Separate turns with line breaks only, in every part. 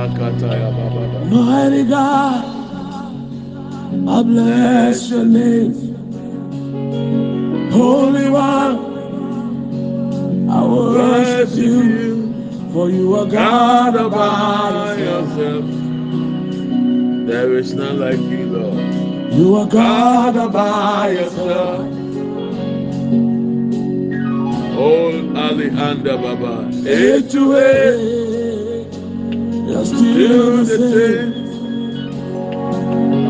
Mighty God, I bless your name. Holy One, I will worship you, for you are God
by
by yourself.
There is none like you, Lord.
You are God
by yourself. Oh, Ali and Baba.
Eight to
to eight.
eight, you're still the same.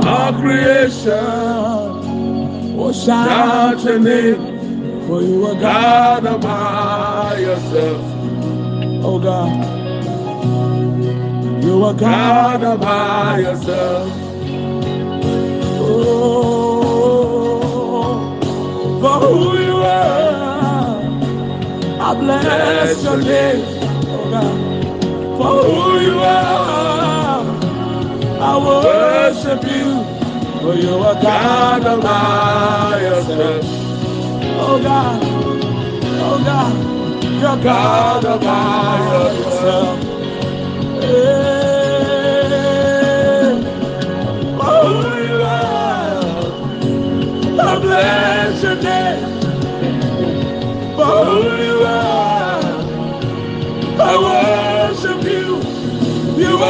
Our creation.
Oh, shout your name, for you are God.
God by yourself.
Oh God, you are God.
God by yourself.
Oh, for who you are, I bless your name. Oh God, for who you are, I worship you. For you are God
by yourself.
Oh God, oh God, you're God yourself. Hey, for who you are, I bless your name. Who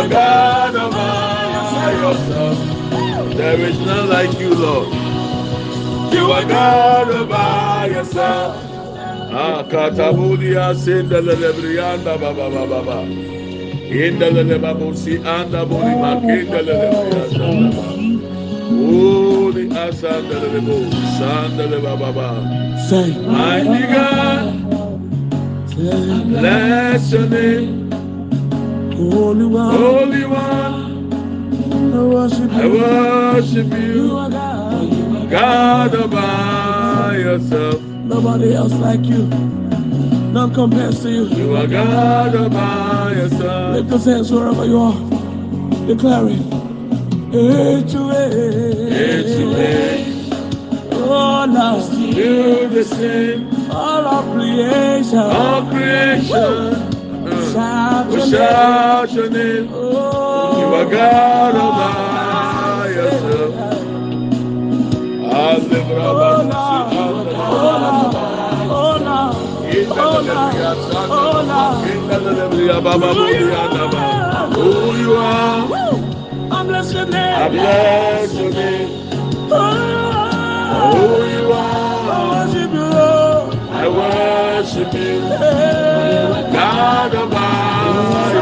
are God by yourself.
There is none like you, Lord.
You are God
God by yourself. Ah, katabudia sindele brianda baba baba baba. Indele babusi anda boli makindele brianda baba. Holy asandele bo sandele baba baba.
Say,
Mighty God, bless your name,
Holy One,
Holy One.
I worship
I
you.
worship
You
you,
are God.
God by yourself.
Nobody else like you. None compares to you.
You are God by yourself.
Lift those hands wherever you are. Declaring.
It's
hey.
way
Oh, now.
do the same.
All of creation.
All creation. Uh,
Shout
we
your name.
shout your name. You are God all by yourself.
Now. Now. Oh, now. Oh, now.
Who you are,
Woo! I bless your name.
I bless your name.
Oh,
Who you
I
are,
worship you, Lord.
I worship you. God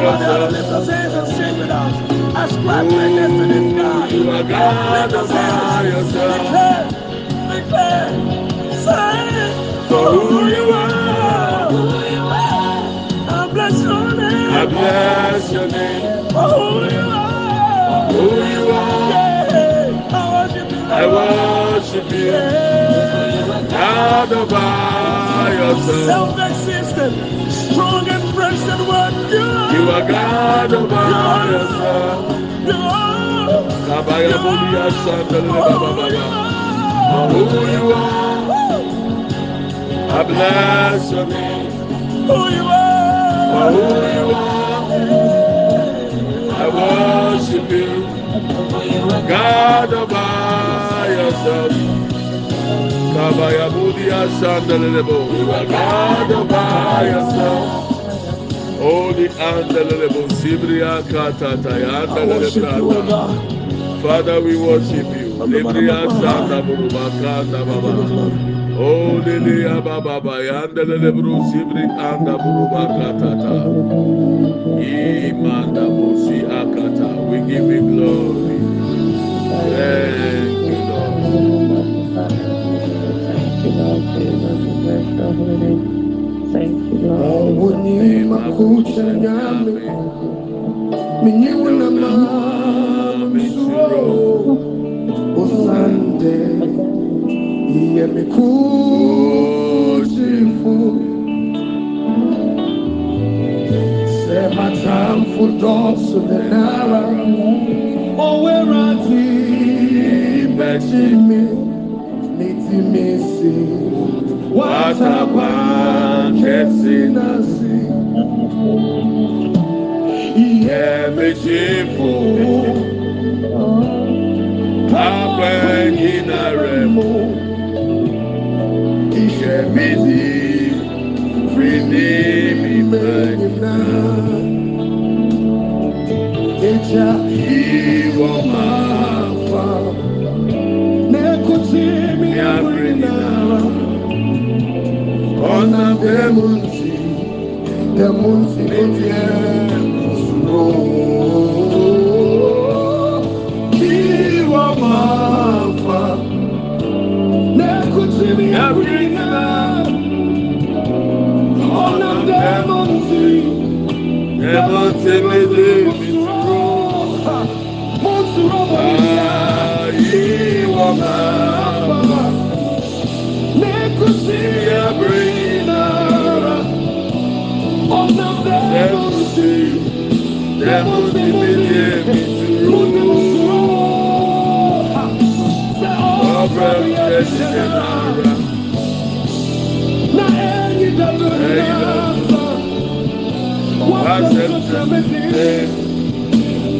all by
Somebody ought to lift
yourself.
those hands and sing with us. Ascribe greatness to this God.
You are God
Lift
all
those
by
hands.
yourself.
Declare, declare, say,
For who you are,
I bless your name.
I bless your name.
For who you are.
Who you are,
Yeah, I worship you.
I worship you.
Yeah.
God all by yourself.
Self-existent, strong and present. You are.
God by yourself. Kabaya Budia Sandale Baba. Who you are, I bless your name.
Who you are.
who you are, I worship you. God by yourself. Kabaya Budia Sandale Bo. You are God by yourself. Holy Andale Bo. Sibria Katataya
I
Andale
worship you, O God.
Father, we worship you. Libria Sanda Burubakanda Baba. Oh, Lilia Baba Bayanda Lebru Sibri Anda Burubakatata. Imanda Busi Akata. We give you glory. Thank you, Lord.
Awunima kucha nyame minyiwuna ma misuro osante iye mikusifu sematamfu dọsụ denara owerati bechimi nitimisi watakwa kesi nasi
Yemeshifo. Akwenyinaremo. Ishemidi. Fridimi manyina.
Eja
Iwo mafa.
nekutimi ọ̀nà
bẹ́ẹ̀ mú
sí bẹ́ẹ̀ mú
sí lójú
ẹ̀ ṣùgbọ́n kí wọ́n
máa fà lẹ́kùn
sí
ní ẹ̀rí
náà ọ̀nà bẹ́ẹ̀ mú
sí bẹ́ẹ̀ mú sí lójú ẹ̀ ṣùgbọ́n mú sùrọ̀ mọ́ ìyá kí wọ́n máa.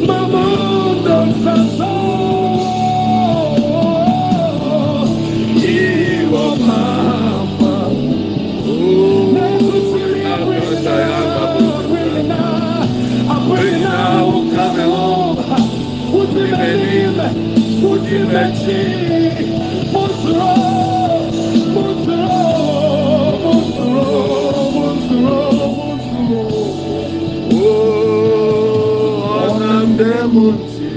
Mama, Ọ̀nà dẹ́mùtì.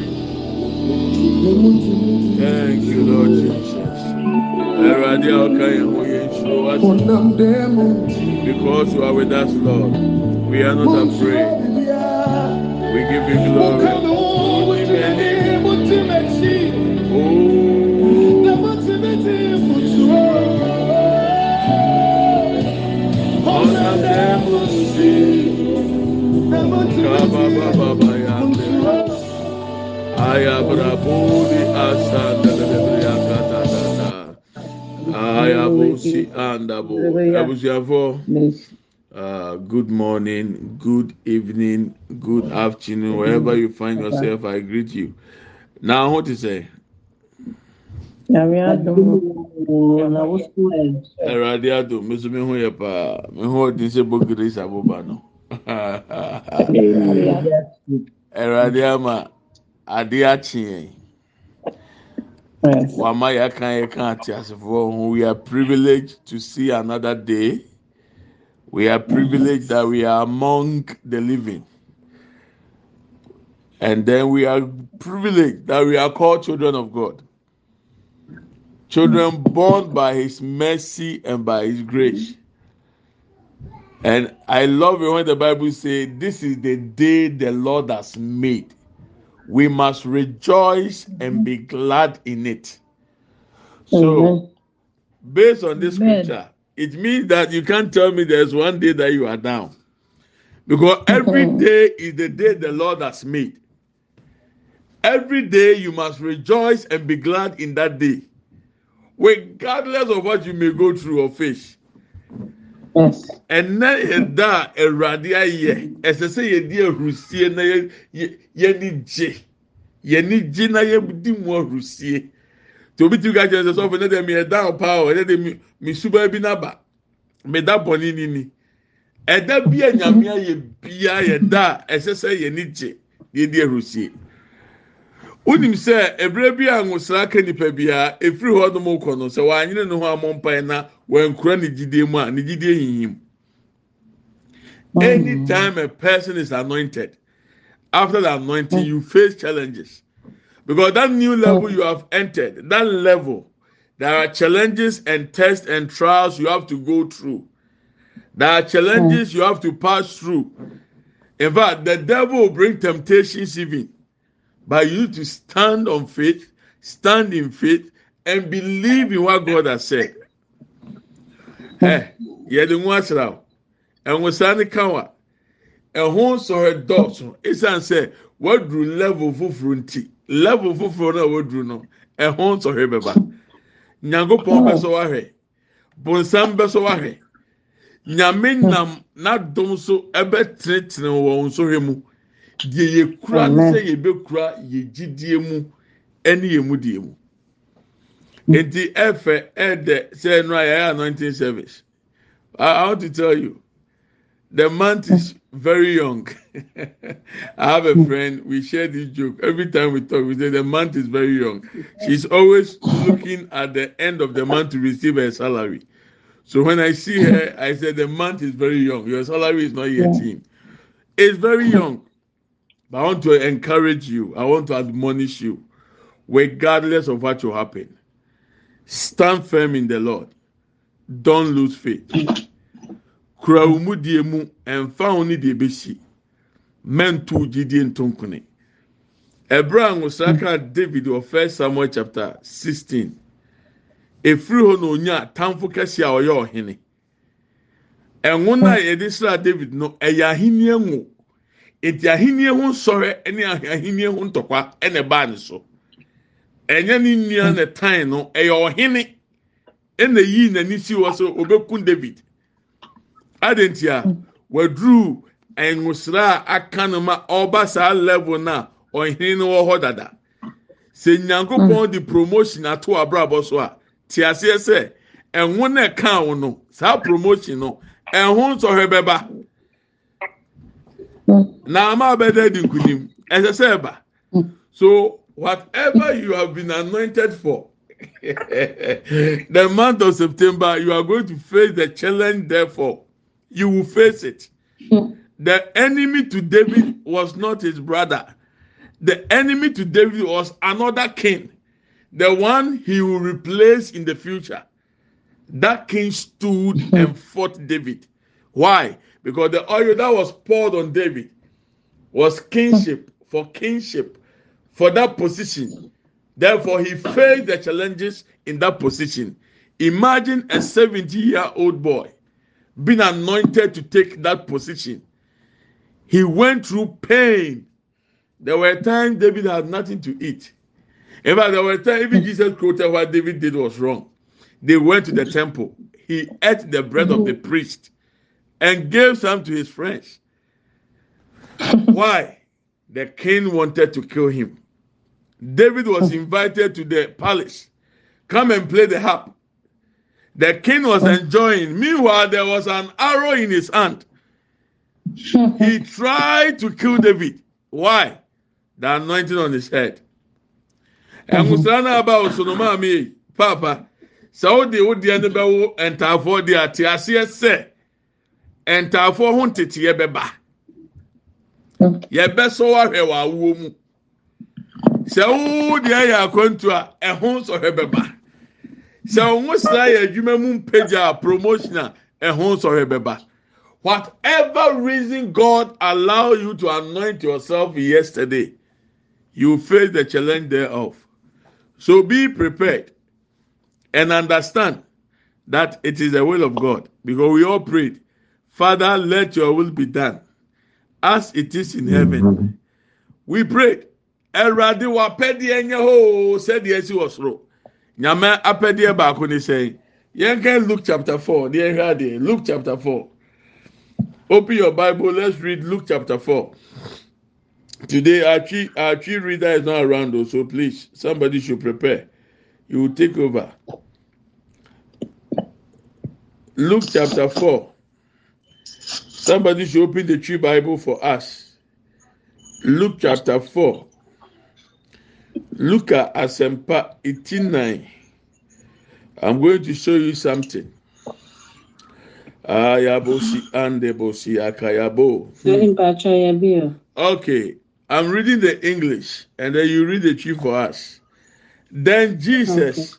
Thank you, Lord Jesus. Ẹ̀rọ adé ọ̀ka yẹn wọ́n yẹn ṣó wá sí. Because you are with us, Lord. We are not afraid. We give you glory. Good morning, good evening, good afternoon, wherever you find yourself. I greet you. Now, what to say?
Nyame na wo so ɛ
Eradi ado, mesu me hu ye pa, me hu odi se bo grace aboba no. Eradi ama ade akye yɛn. Wama yɛaka yɛka ate asefoɔ ho we are privileged to see another day we are privileged that we are among the living and then we are privileged that we are called children of god. Children hmm. born by his mercy and by his grace. And i love it when the bible says, this is the day the lord has made. We must rejoice and be hmm. glad in it. So based on this
Amen.
scripture, it means that you can't tell me there's one day that you are down. Because every hmm. day is the day the Lord has made. Every day you must rejoice and be glad in that day. Regardless of what you may go through or face.
Yes.
ɛnɛ a awurade ayɛ ɛsɛ sɛ yɛdi ahurusie na yɛ yɛ yɛni gye. Yɛni gye na yɛdi mu ahurusie. Tí obi ti ka kyerɛ sɛ sɔfo ne de mi ɛda ɔpa o. Ɛne de mi mi suba bi naba. Mi da bɔnni nini ɛda bi a nyame ayɛ bia yɛ da a ɛsɛ sɛ yɛni gye yɛdi ahurusie wonim sɛ bi a ka nipa biara efiri hɔ nom kɔ no sɛ ne ho amɔ mpae na wankura ne gyidie mu a ne gyidie hihim mm. anytime a person is anointed after the anointing you face challenges. Because that new level mm. you have entered that level there are challenges and tests and trials you have to go through. There are challenges mm. you have to pass through. In fact the devil will bring temptations even but you need to stand on faith stand in faith and believe in what god has said. Ɛ yɛde ho asra o ɛnwosa ne ka wa ɛho sɔrɔ dɔɔso esan sɛ waduru level foforɔ nti? Level foforɔ na waduru no? Ɛho sɔrɔ bɛba nyankopɔn hmm. bɛ sɔ wahwɛ bonsam bɛ sɔ wahwɛ nyame nam n'adom so ɛbɛ tenetene wɔn nsɔhwɛ mu deɛ yɛkura no sɛ yɛbɛkura yɛgyidie mu ɛne yɛn mu die mu. Mm. Nti ɛfɛ ɛdɛ sɛ ɛno a yɛyɛ anointing service. I, I want to tell you the month is very young. I have a mm. friend we share this joke. Every time we talk we say the month is very young. She's always looking at the end of the month to receive her salary. So when I see her I say the month is very young. Your salary is not yet in. It's very young but I want to encourage you. I want to admonish you. Regardless of what will happen stand firm in the Lord. Don't lose faith. Kura wo mu die mu ɛnfa wo ne deɛ bɛsi mɛnto gyidie ntonkone ɛbrɛ a nwosra david wɔ first samuel chapter sixteen. Efiri hɔ na onya tamfo kɛse a ɔyɛ ɔhene ɛnwo na hmm. yɛde sra david no ɛyɛ ahenni ngo eti ahenni ho nsɔhwɛ ɛne ahenni ho ntɔkwa ɛna ɛbaa ne so. Ɛnyɛ ne nua na tan no ɛyɛ ɔhene ɛna yii n'ani si hɔ so obɛku david. Adanti a waduru nwosra a aka no ma ɔba saa level na ɔhene no wɔ hɔ dada. Sɛ nyankopɔn de promotion ato abrabɔ so a te aseɛ sɛ ɛho na ɛka wo no saa promotion no ɛho nsɔhwɛ bɛba na ama abɛda di nkunim. Ɛsɛ sɛ ɛba. Hmm. So whatever you have been anointed for the month of september you are going to face the challenge therefore you will face it. Hmm. The enemy to david was not his brother. The enemy to david was another king. The one he will replace in the future. That king stood hmm. and fought david. Why because the oil that was poured on david was kingship for kingship for that position. Therefore, he faced the challenges in that position. Imagine a 70 year old boy being anointed to take that position. He went through pain. There were times David had nothing to eat. In fact, there were times even Jesus quoted what David did was wrong. They went to the temple. He ate the bread of the priest and gave some to his friends. Why? The king wanted to kill him. David was invited to the palace. Come and play the harp. The king was oh. enjoying. Meanwhile, there was an arrow in his hand. He tried to kill David. Why? The anointing on his head. ɛnwosra no aba osonoma mi yi paapa sɛ wode wo deɛ no bɛwo ntaafoɔ deɛ a te aseɛ sɛ ntaafoɔ ho nteteɛ bɛba. Yɛbɛsɔ wahwɛ wɔ awoɔ mu. Sɛ wo deɛ yɛ akwantu a ɛho nsɔhwɛ bɛba. Sɛ wo sra yɛ adwuma mu mpagya a promotion a ɛho nsɔhwɛ bɛba. Whatever reason god allow you to anoint yourself yesterday you face the challenge thereof. So be prepared and understand that it is the will of god because we all prayed father let your will be done as it is in heaven. We prayed awurade w'apɛdeɛ nyɛ hoo sɛdeɛ esi wɔ soro. Nyame apɛdeɛ baako ne sɛn yɛn kan luke chapter four ɛhwɛ adeɛ luke chapter four. Open your bible let's read luke chapter four. Today our Twi our Twi reader is not around though so please somebody should prepare. You will take over. Luke chapter four somebody should open the Twi bible for us luke chapter four. Look at Asempa 89. I'm going to show you something. Ayabosi andebosi akayabo. Okay, I'm reading the English and then you read the Twi for us. Then Jesus,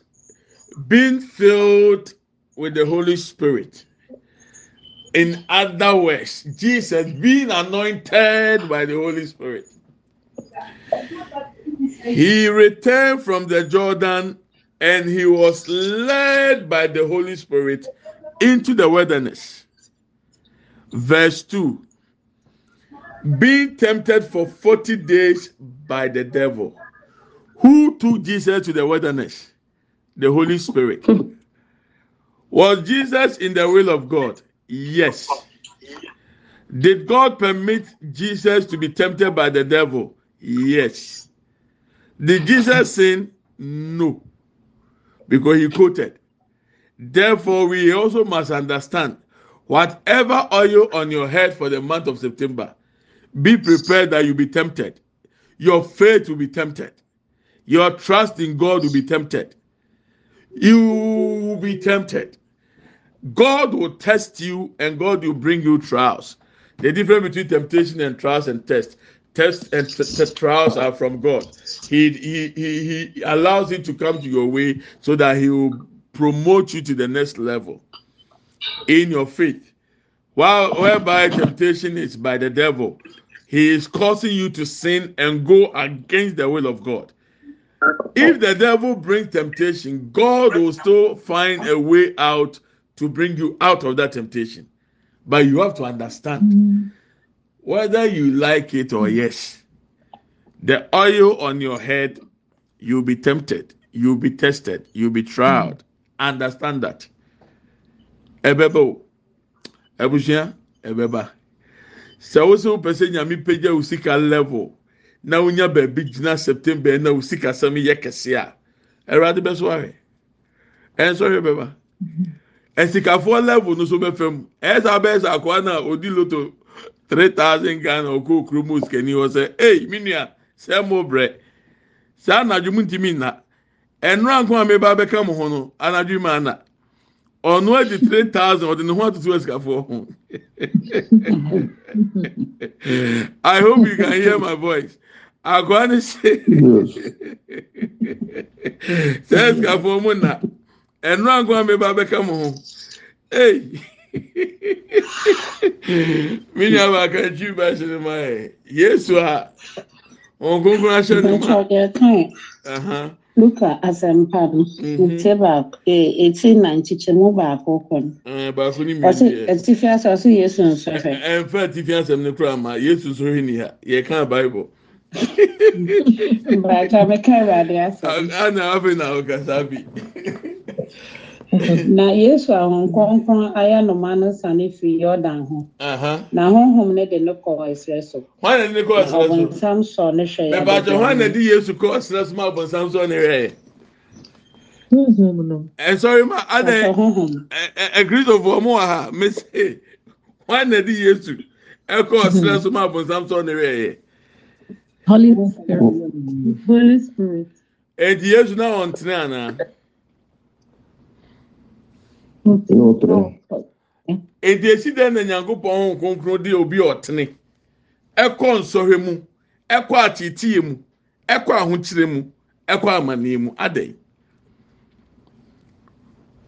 being filled with the Holy Spirit. In other words, Jesus being anointed by the Holy Spirit. He returned from the Jordan and he was led by the Holy Spirit into the wilderness. Verse 2 Being tempted for 40 days by the devil. Who took Jesus to the wilderness? The Holy Spirit. Was Jesus in the will of God? Yes. Did God permit Jesus to be tempted by the devil? Yes. Did Jesus sin? No. Because he quoted. Therefore, we also must understand whatever oil on your head for the month of September, be prepared that you be tempted. Your faith will be tempted. Your trust in God will be tempted. You will be tempted. God will test you and God will bring you trials. The difference between temptation and trials and test. Tests and trials are from God. He, he, he, he allows it to come to your way so that He will promote you to the next level in your faith. While whereby temptation is by the devil, he is causing you to sin and go against the will of God. If the devil brings temptation, God will still find a way out to bring you out of that temptation. But you have to understand whether you like it or yes. The oil on your head, you'll be tempted, you'll be tested, you'll be tried. Understand that. Ebebe o, ebeba. Sɛ wosi wo pɛ sɛ nyame pagya wo sika level na wonya baabi gyina September na wo sika sɛm yɛ kɛse a, Awurade bɛso ahwɛ. Ɛnso hwɛ bɛba. Ɛsikafoɔ level no so bɛfɛ mu. Ɛyɛ sɛ abɛyɛ sɛ akɔa na odi loto. three thousand Ghana ɔkɔ kurom osikani hɔ sɛ, "Ee, mi nua, sɛ mo brɛ, saa anadwo mu ntumi nna." ɛnura nko a meba bɛka mo ho no anadwo mu ana ɔno adi three thousand ɔde ne ho atoto asikafoɔ ho. I hope you can hear my voice. Akɔa ne se sɛ asikafoɔ mu na ɛnura nko a meba bɛka mo ho ei mi nua baaka ntwi ba hyɛ ne ma yɛ yesu a wɔn kunkun ahyɛ ne ma.
Ntɔdeɛ kan
Uh-huh.
Luka asɛmpa no ntie baako ee eti na nkyekyɛmu baako kɔ no
baako ni? Mi
ɔsi etifi ase ɔsi yesu nso hwɛ
ɛnfɛ ti fi asɛm ne kura ma yesu so hwɛ ni ha yɛ kan bible
mbaata meka awurade asɛm
ana afei na ɔkasa bi
na yesu ahonkronkron ayɛ noma no sane firi yordan ho. Na honhom no de no kɔɔ ɛserɛ so. Ɔbonsam sɔ ne
hwɛɛ ɛsɔre eh, ma
adɛn
akristofoɔ mo wɔ ha. Mese hwan na de yesu eh, ɛkɔ ɔserɛ so ma abonsam sɔ ne werɛɛyɛ
Holy Spirit. Holy Spirit.
Enti Yesu na ɔntene anaa? Eti esi dɛ na nyankopɔn ho kronkron de obi ɔtene. Ɛkɔ nsɔhwɛ mu ɛkɔ atiitie mu ɛkɔ ahokyere mu ɛkɔ amanneɛ mu. Adɛn?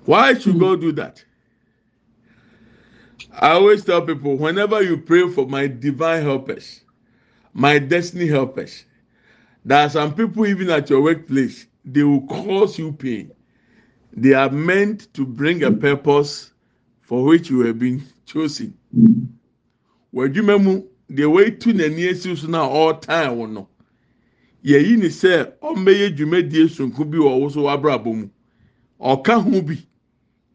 Why should God do that? I always tell people whenever you pray for my divine helpers my destiny helpers there are some people even at your workplace they will cause you pain they are meant to bring a purpose for which you have been chosen. W'adwuma mu deɛ waitu n'ani esi so na ɔretan wo no yɛyi ne sɛ ɔmbɛyɛ dwumadie sonko bi wɔ ɔwo so w'abrabɔ mu. Ɔka ho bi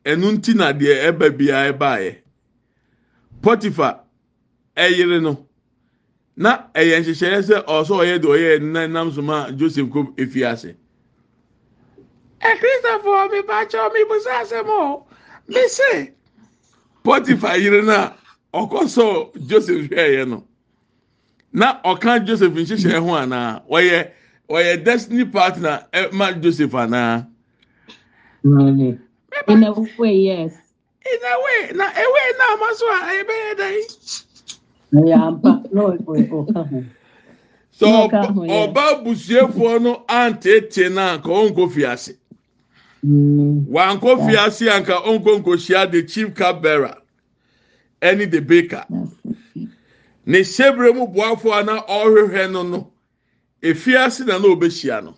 ɛno nti na deɛ ɛba biara ɛbaeɛ. Potiphar ɛyere no na ɛyɛ nhyehyɛeɛ sɛ ɔsɔ ɔyɛ deɛ ɔyɛ na nam so ma Joseph kɔ efiase ɛkristofoɔ mi ba kyɛw mi busa asɛm o mi se. Potiphar yere na ɔkɔsɔ Joseph hwɛɛyɛ no na ɔka Joseph nhyehyɛ ho anaa wɔyɛ wɔyɛ destiny partner ɛma Joseph anaa.
In a way, yes.
in a way na ewe na ama so a ɛbɛyɛ dɛ.
Yeah, but no, it will come.
so
Na
ɔba
ɔka ho, yeah.
ɔba abusuafoɔ no anteete na anka ɔnkɔ fiase
Mm.
Wankɔ fiase anka ɔnkɔ nkɔhyia the chief cup bearer ɛne the baker. ne hyɛbrɛ mu boafoɔ a na ɔrehwehwɛ no no. Efiase na na obehyia no.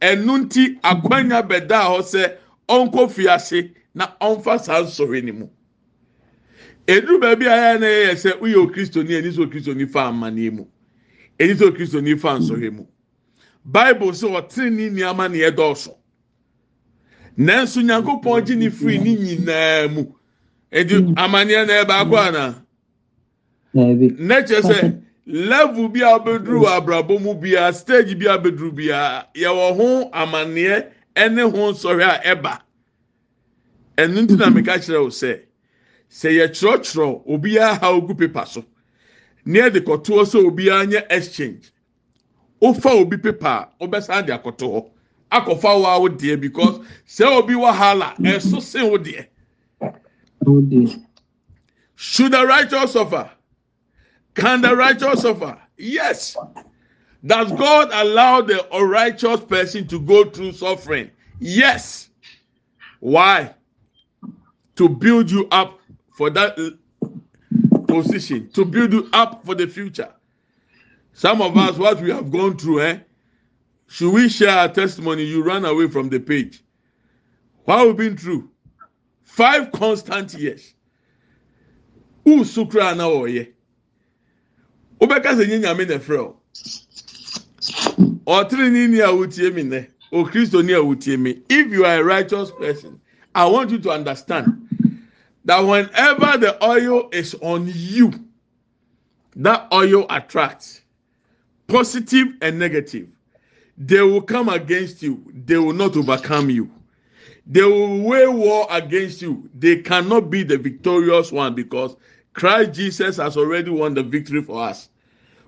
Ɛnu nti akwanya bɛda hɔ sɛ ɔnkɔ fiase na ɔnfa saa nsɔhwɛ ne mu. Eduru baabi a yɛn na yɛyɛ sɛ woyɛ okristoni ɛni sɛ okristoni fa amaneɛ mu. Ɛni sɛ okristoni fa nsɔhwɛ mu. Bible sɛ ɔtene ne nneɛma na yɛdɔɔso nanso nyankopɔn gye ne firi ne nyinaa mu. Edi amaneɛ na ɛbaako ana? Na kyerɛ sɛ level bi a wobɛduru wɔ abrabɔ mu biara stage bi a wobɛduru biara yɛwɔ ho amanneɛ ne ho nsɔre a ɛba. Ɛno nti na meka kyerɛ wo sɛ sɛ yɛkyerɛkyerɛ obiara ha ogu pepa so ne yɛde kɔtoɔ sɛ obiara nyɛ exchange wofa obi pepa a wobɛsan de akɔto hɔ akɔfa wo a wo deɛ because sɛ obi wɔ hala ɛso sen wo deɛ. Should the righteous suffer? Can the righteous suffer? Yes. Does God allow the unrighteous person to go through suffering? Yes. Why? To build you up for that position to build you up for the future. Some of us what we have gone through eh should we share our testimony? You run away from the page. What we've been through? Five constant years. Who sukra na oye? Wobɛka sɛ nye nyame na frɛ o ɔtiri ni ni a wotie mi nɛ o kristo ni a wotie mi. If you are a righteous person i want you to understand that whenever the oil is on you that oil attracts positive and negative they will come against you. They will not overcome you. They will wage war against you. They cannot be the victorious one because christ jesus has already won the victory for us.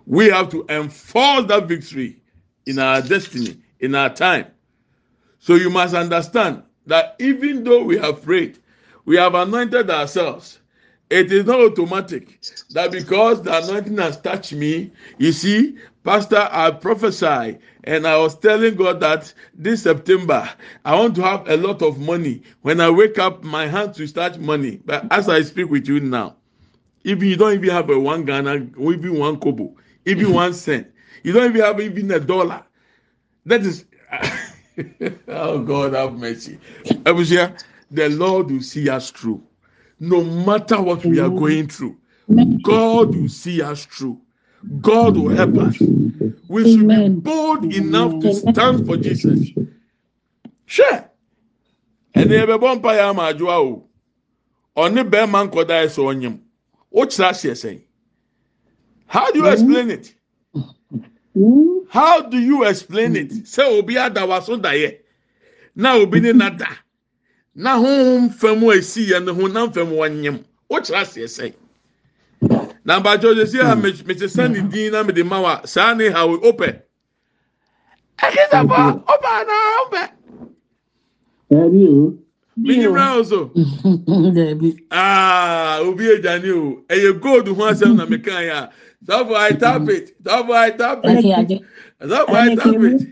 We have to enforce that victory in our destiny in our time. So you must understand that even though we have prayed we have anointed ourselves it is not automatic that because the anointing has touched me you see pastor i prophesy and i was telling god that this september i want to have a lot of money. When i wake up my hands will start money. But as i speak with you now even you don't even have a one ghana even one kobo even mm-hmm. one cent you don't even have even a dollar. That is oh god have mercy. Abusia, the lord will see us through no matter what we are going through god will see us through. God will help us. We should be bold enough to stand for jesus. Sure. Ɛnna yɛbɛbɔ mpa yɛ ama adwoa o. Ɔne bɛrima nkɔda yɛ sɛ ɔnyam wokyerɛ aseɛ sɛn how do you explain it? How do you explain it? Sɛ obi ada waso daeɛ na obi ne na da na honhom fam a ɛsiiɛ no honam fam wɔnyem. Wokyerɛ aseɛ sɛe na mpakyɛsɛ sie a mete sane din na mede ma wa saa ne hawe wopɛ. Ɛkesɛbɔ wopɛ anaa wopɛ? Menyimra o. So. Ah, obi agyane o. Ɛyɛ gold ho asɛm na mekaeɛ a. Safo I tap it. Safo I tap it. Safo I tap it.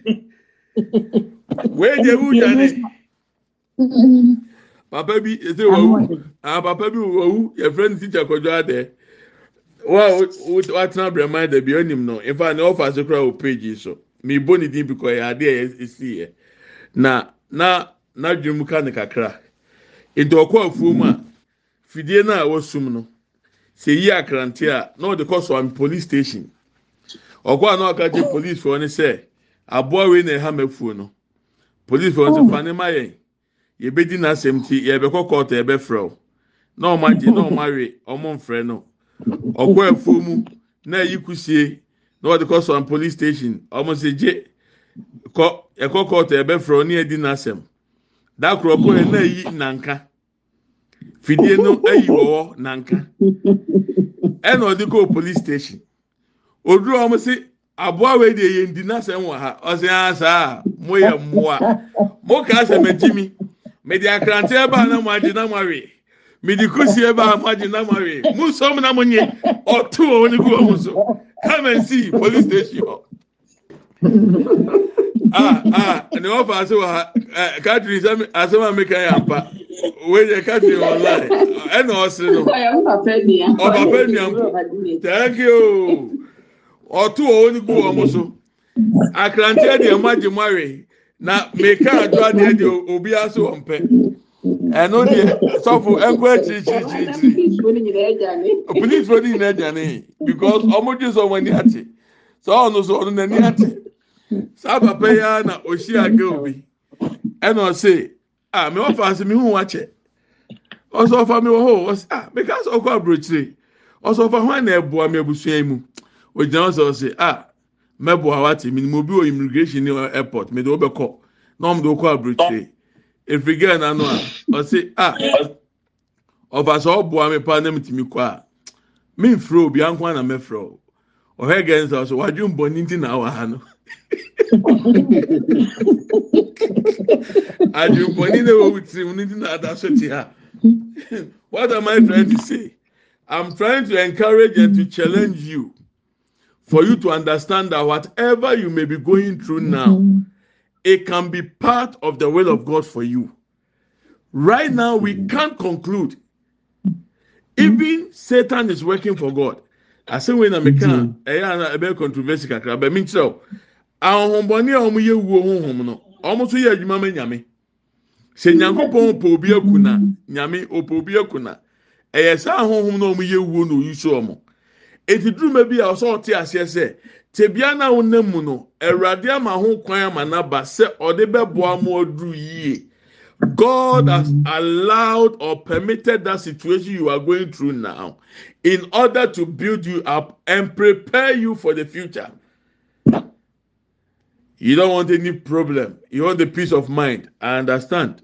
Wei deɛ wugyane papa bi ese wawu ah papa bi wawu yɛfrɛ no teacher kɔjɔ adɛ wa watena abirama dɛbi ɔnim no. Nfa ne ɔfa ase kora o page so. Mi bɔ ne din bi kɔ yɛ adeɛ yɛ esi yɛ na na n'adwene mu ka ne kakra. Nti ɔkɔ afuo mu a fidie no a wɔsum no sɛ yi akrante a na ɔde kɔ sɔn police station. Ɔkɔ a na ɔka gye police foɔ ne sɛ aboa wei na ɛha ma afuo no. Police foɔ no sɛ fa ne ma yɛn. Yɛbɛdi n'asɛm ti yɛbɛkɔ a yɛbɛfrɛ o na ɔmo agye na ɔmo awe ɔmo mfrɛ no. Ɔkɔ afuo mu na ɛyi kusie na ɔde kɔ sɔn police station. Ɔmo sɛ gye kɔ ɛkɔ a yɛbɛfrɛ o ne yɛdi n'asɛm dakoro kɔ yɛ na ɛyi nanka. Fidie no ayi wɔ hɔ nanka. Ɛna ɔde kɔ police station. Oduro ɔmo si aboa wei de yɛn di n'asɛm wɔ ha. Ɔsɛ asa mo yɛ mmoa. Mo ka asɛm akyi mi mede akrante ɛba na mo agye na mo awe. Mede kusi ɛba mo agye na mo awe. Mo nsɔm na mo nye. Ɔto wɔn ne gu wɔn so. Come and see police station hɔ. Ah ah ne wɔn fa ase wɔ ha. Ɛ katiri sɛ asɛm a meka yɛ ampa. Wei yɛ katiri online ɛna ɔsere no. Ɔba pɛ nuampo thank you. Ɔto wɔn ne gu wɔn so. Akranteɛ deɛ mo agye mo awe na meka adwo adeɛ deɛ obi ase wɔn pɛ ɛno deɛ sɔfo ɛnkɔ akyirikyirikyirikyiri polisifoɔ ni nyinaa aduane because ɔmo gye sɛ ɔmo ani ate. Sɛ ɔno so ɔno n'ani ate. Saa papa yi ara na ohyia aga obi. Ɛna ɔse a mɛ ɔfa ase mi hu wakyɛ ɔsɛ ɔfa mi wɔ hɔ ɔsɛ a meka sɛ ɔkɔ aburokyire. Ɔsɔfo hwan na ɛboa mi abusua yi mu. Ogyina ɔsɛ ɔsɛ a mɛboa wate mi mu obi wɔ immigration ni airport mi de o bɛ kɔ na ɔmo de o kɔ aburokyire efiri gɛɛ n'ano a ɔsɛ a ɔfa sɛ ɔboa mi pa na mi ti mi kɔ a mi nfiri obi anko na mɛfrɛ o ɔhɛ gɛɛ nsa ɔsɛ wadwi mbɔ ne ti na awa ha no. adwimpɔni na ɛwɔ wutirim ne ti na ada so te ha what am i trying to say? I'm trying to encourage and to challenge you for you to understand that whatever you may be going through mm-hmm. now it can be part of the will of god for you. Right now we mm-hmm. can't conclude. Mm-hmm. Even satan is working for god. Asɛnwé na meka ɛyɛ ana ɛbɛ controversy kakra bɛ mi n kyerɛw ahohombɔni a wɔn yɛ wuo honhom no. Wɔn nso yɛ adwuma ma nyame. Sɛ nyankopɔn pɛ obi akuna. Nyame ɔpɛ obi akuna. Ɛyɛ saa ahohom na wuo na oyi so wɔn eti duruma bi a ɔsɛ ɔte aseɛ sɛ tebea na wɔnam mu no awurade ama ho kwan ama n'aba sɛ ɔde bɛboa mo ɔduru yie god has allowed or permitted that situation you are going through now in order to build you up and prepare you for the future. You don't want any problem. You want the peace of mind. I understand.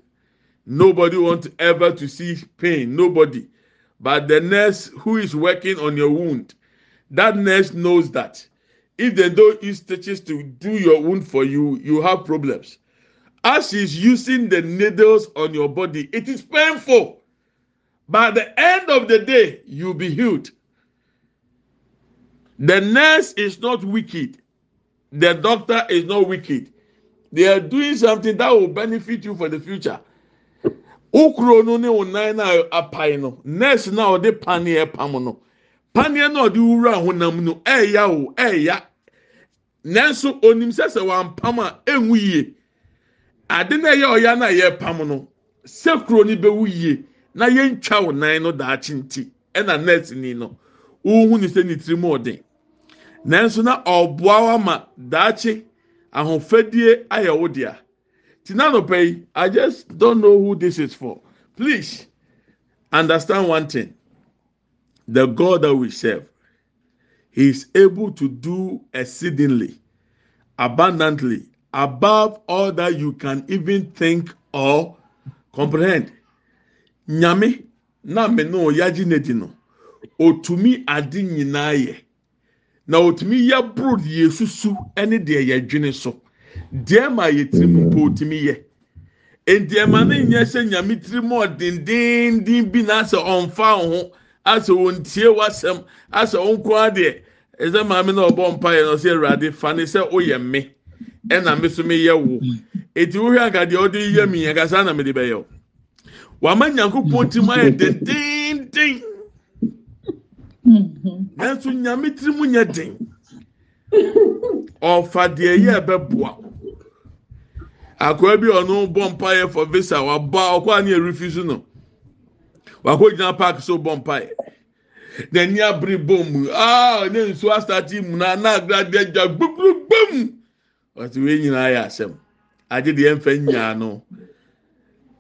Nobody wants ever to see pain. Nobody. But the nurse who is working on your wound, that nurse knows that. If they don't use stitches to do your wound for you, you have problems. As she's using the needles on your body, it is painful. By the end of the day, you'll be healed. The nurse is not wicked. The doctor is not wicked. They are doing something that will benefit you for the future. Ukuro no ne. Nurse na ɔde paneɛ pam no. Paneɛ na ɔde wura honam no ɛɛya o ɛɛya. Nanso onim sɛ sɛ wampam a enwu yie. Ade na ɛyɛ ɔya na ɛyɛ pam no. Sɛ kuro ni bɛwu yie na yɛntwa wo nan no daakye nti ɛna nurse ni no. Wohu ni sɛ ne tirim ɔden. nanso na ɔboa wa ma daakye ahofadie ayɛ wo dea tina nɔpɛ yi i just don't know who this is for please understand one thing the god that we serve he is able to do exceedingly abundantly above all that you can even think or comprehend. Nyame na me no yagye n'edi no otumi ade nyinaa yɛ. na otumi yɛ boro deɛ esusu ne deɛ yɛdwene so. Deɛ ma yɛ tirim mpo otumi yɛ ndeɛma ne nyɛ sɛ nyame tirim ɔdendenden bi na asɛ ɔnfa ho asɛ ɔntie wasɛm asɛ ɔnko adeɛ. Ɛsɛ maame na ɔbɔ mpa yɛ na ɔsɛ awurade fa ne sɛ ɔyɛ me ɛna me so me yɛ wo. Eti wohwɛ anka ɔde yɛ mi yɛ kasa na me de bɛyɛ o wama nyankopɔn tirim ayɛ dendenden. nanso nyame tiri mu nyɛ den. Ɔfa deɛ yɛ bɛboa akɔrɔ bi ɔno bɔ mpaeɛ for visa waba ɔkɔ ani erufi so no. Wakɔ gyina park so bɔ mpaeɛ n'ani abiri bɔ mu. Aa ne nsuo asate mu na na agradeɛ gya gbogbogbom ɔsi wei nyinaa yɛ asɛm. Agye deɛ mfɛ nyaa no.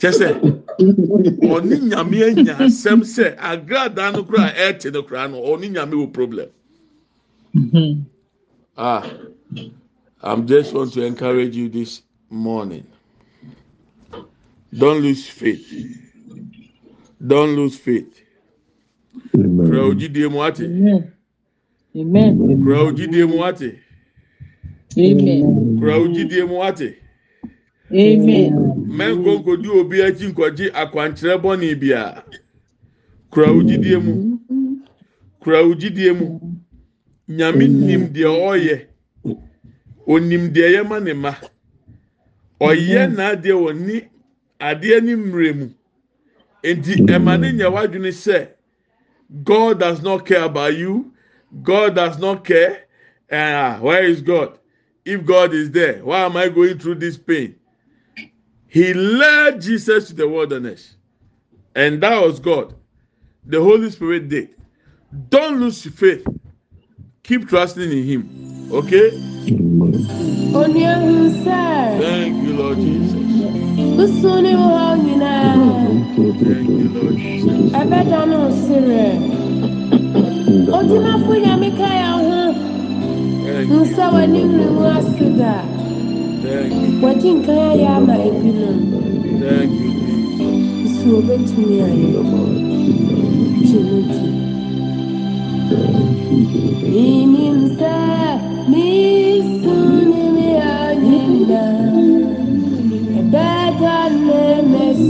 Kyɛ sɛ ɔne nyame anya asɛm sɛ agradaa no koraa ɛɛte no koraa no ɔne nyame wɔ problem. Ah i'm just want to encourage you this morning. Don't lose faith don't lose faith. Kura ogyidie mu ate
Amen.
kura ogyidie mu ate
Amen.
kura ogyidie mu ate.
Amen.
mɛnko nkodi obi akyi nkɔgye akwankyerɛ bɔne bia. Kura wo gyidie mu. Kura wo gyidie mu. Nyame nim deɛ ɔyɛ onim deɛ yɛ ma ne ma. Ɔyɛ n'adeɛ wɔ ni adeɛ ne mmerɛ mu nti ɛma ne nyɛ wadwene sɛ god does not care about you god does not care uh, where is god if god is there why am i going through this pain he led Jesus to the wilderness. And that was God. The Holy Spirit did. Don't lose faith. Keep trusting in Him. Okay? Thank you, Lord Jesus.
usu ni hɔ
Thank you, Lord Jesus.
ɛbɛda no sere. Odimafo nyame ka ya ho. Nsa w'ani hunu mu ase da. Wɔgye nkan ayɛ ama ebinom. Nso obetumi ayɛ. Gye no di. Minim sɛ misu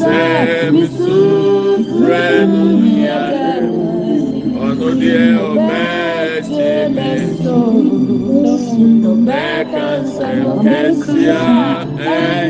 sɛ misufrɛ nunyare ɔno deɛ ɔbɛtie me so ɔbɛka nsɛm kɛsia ɛɛ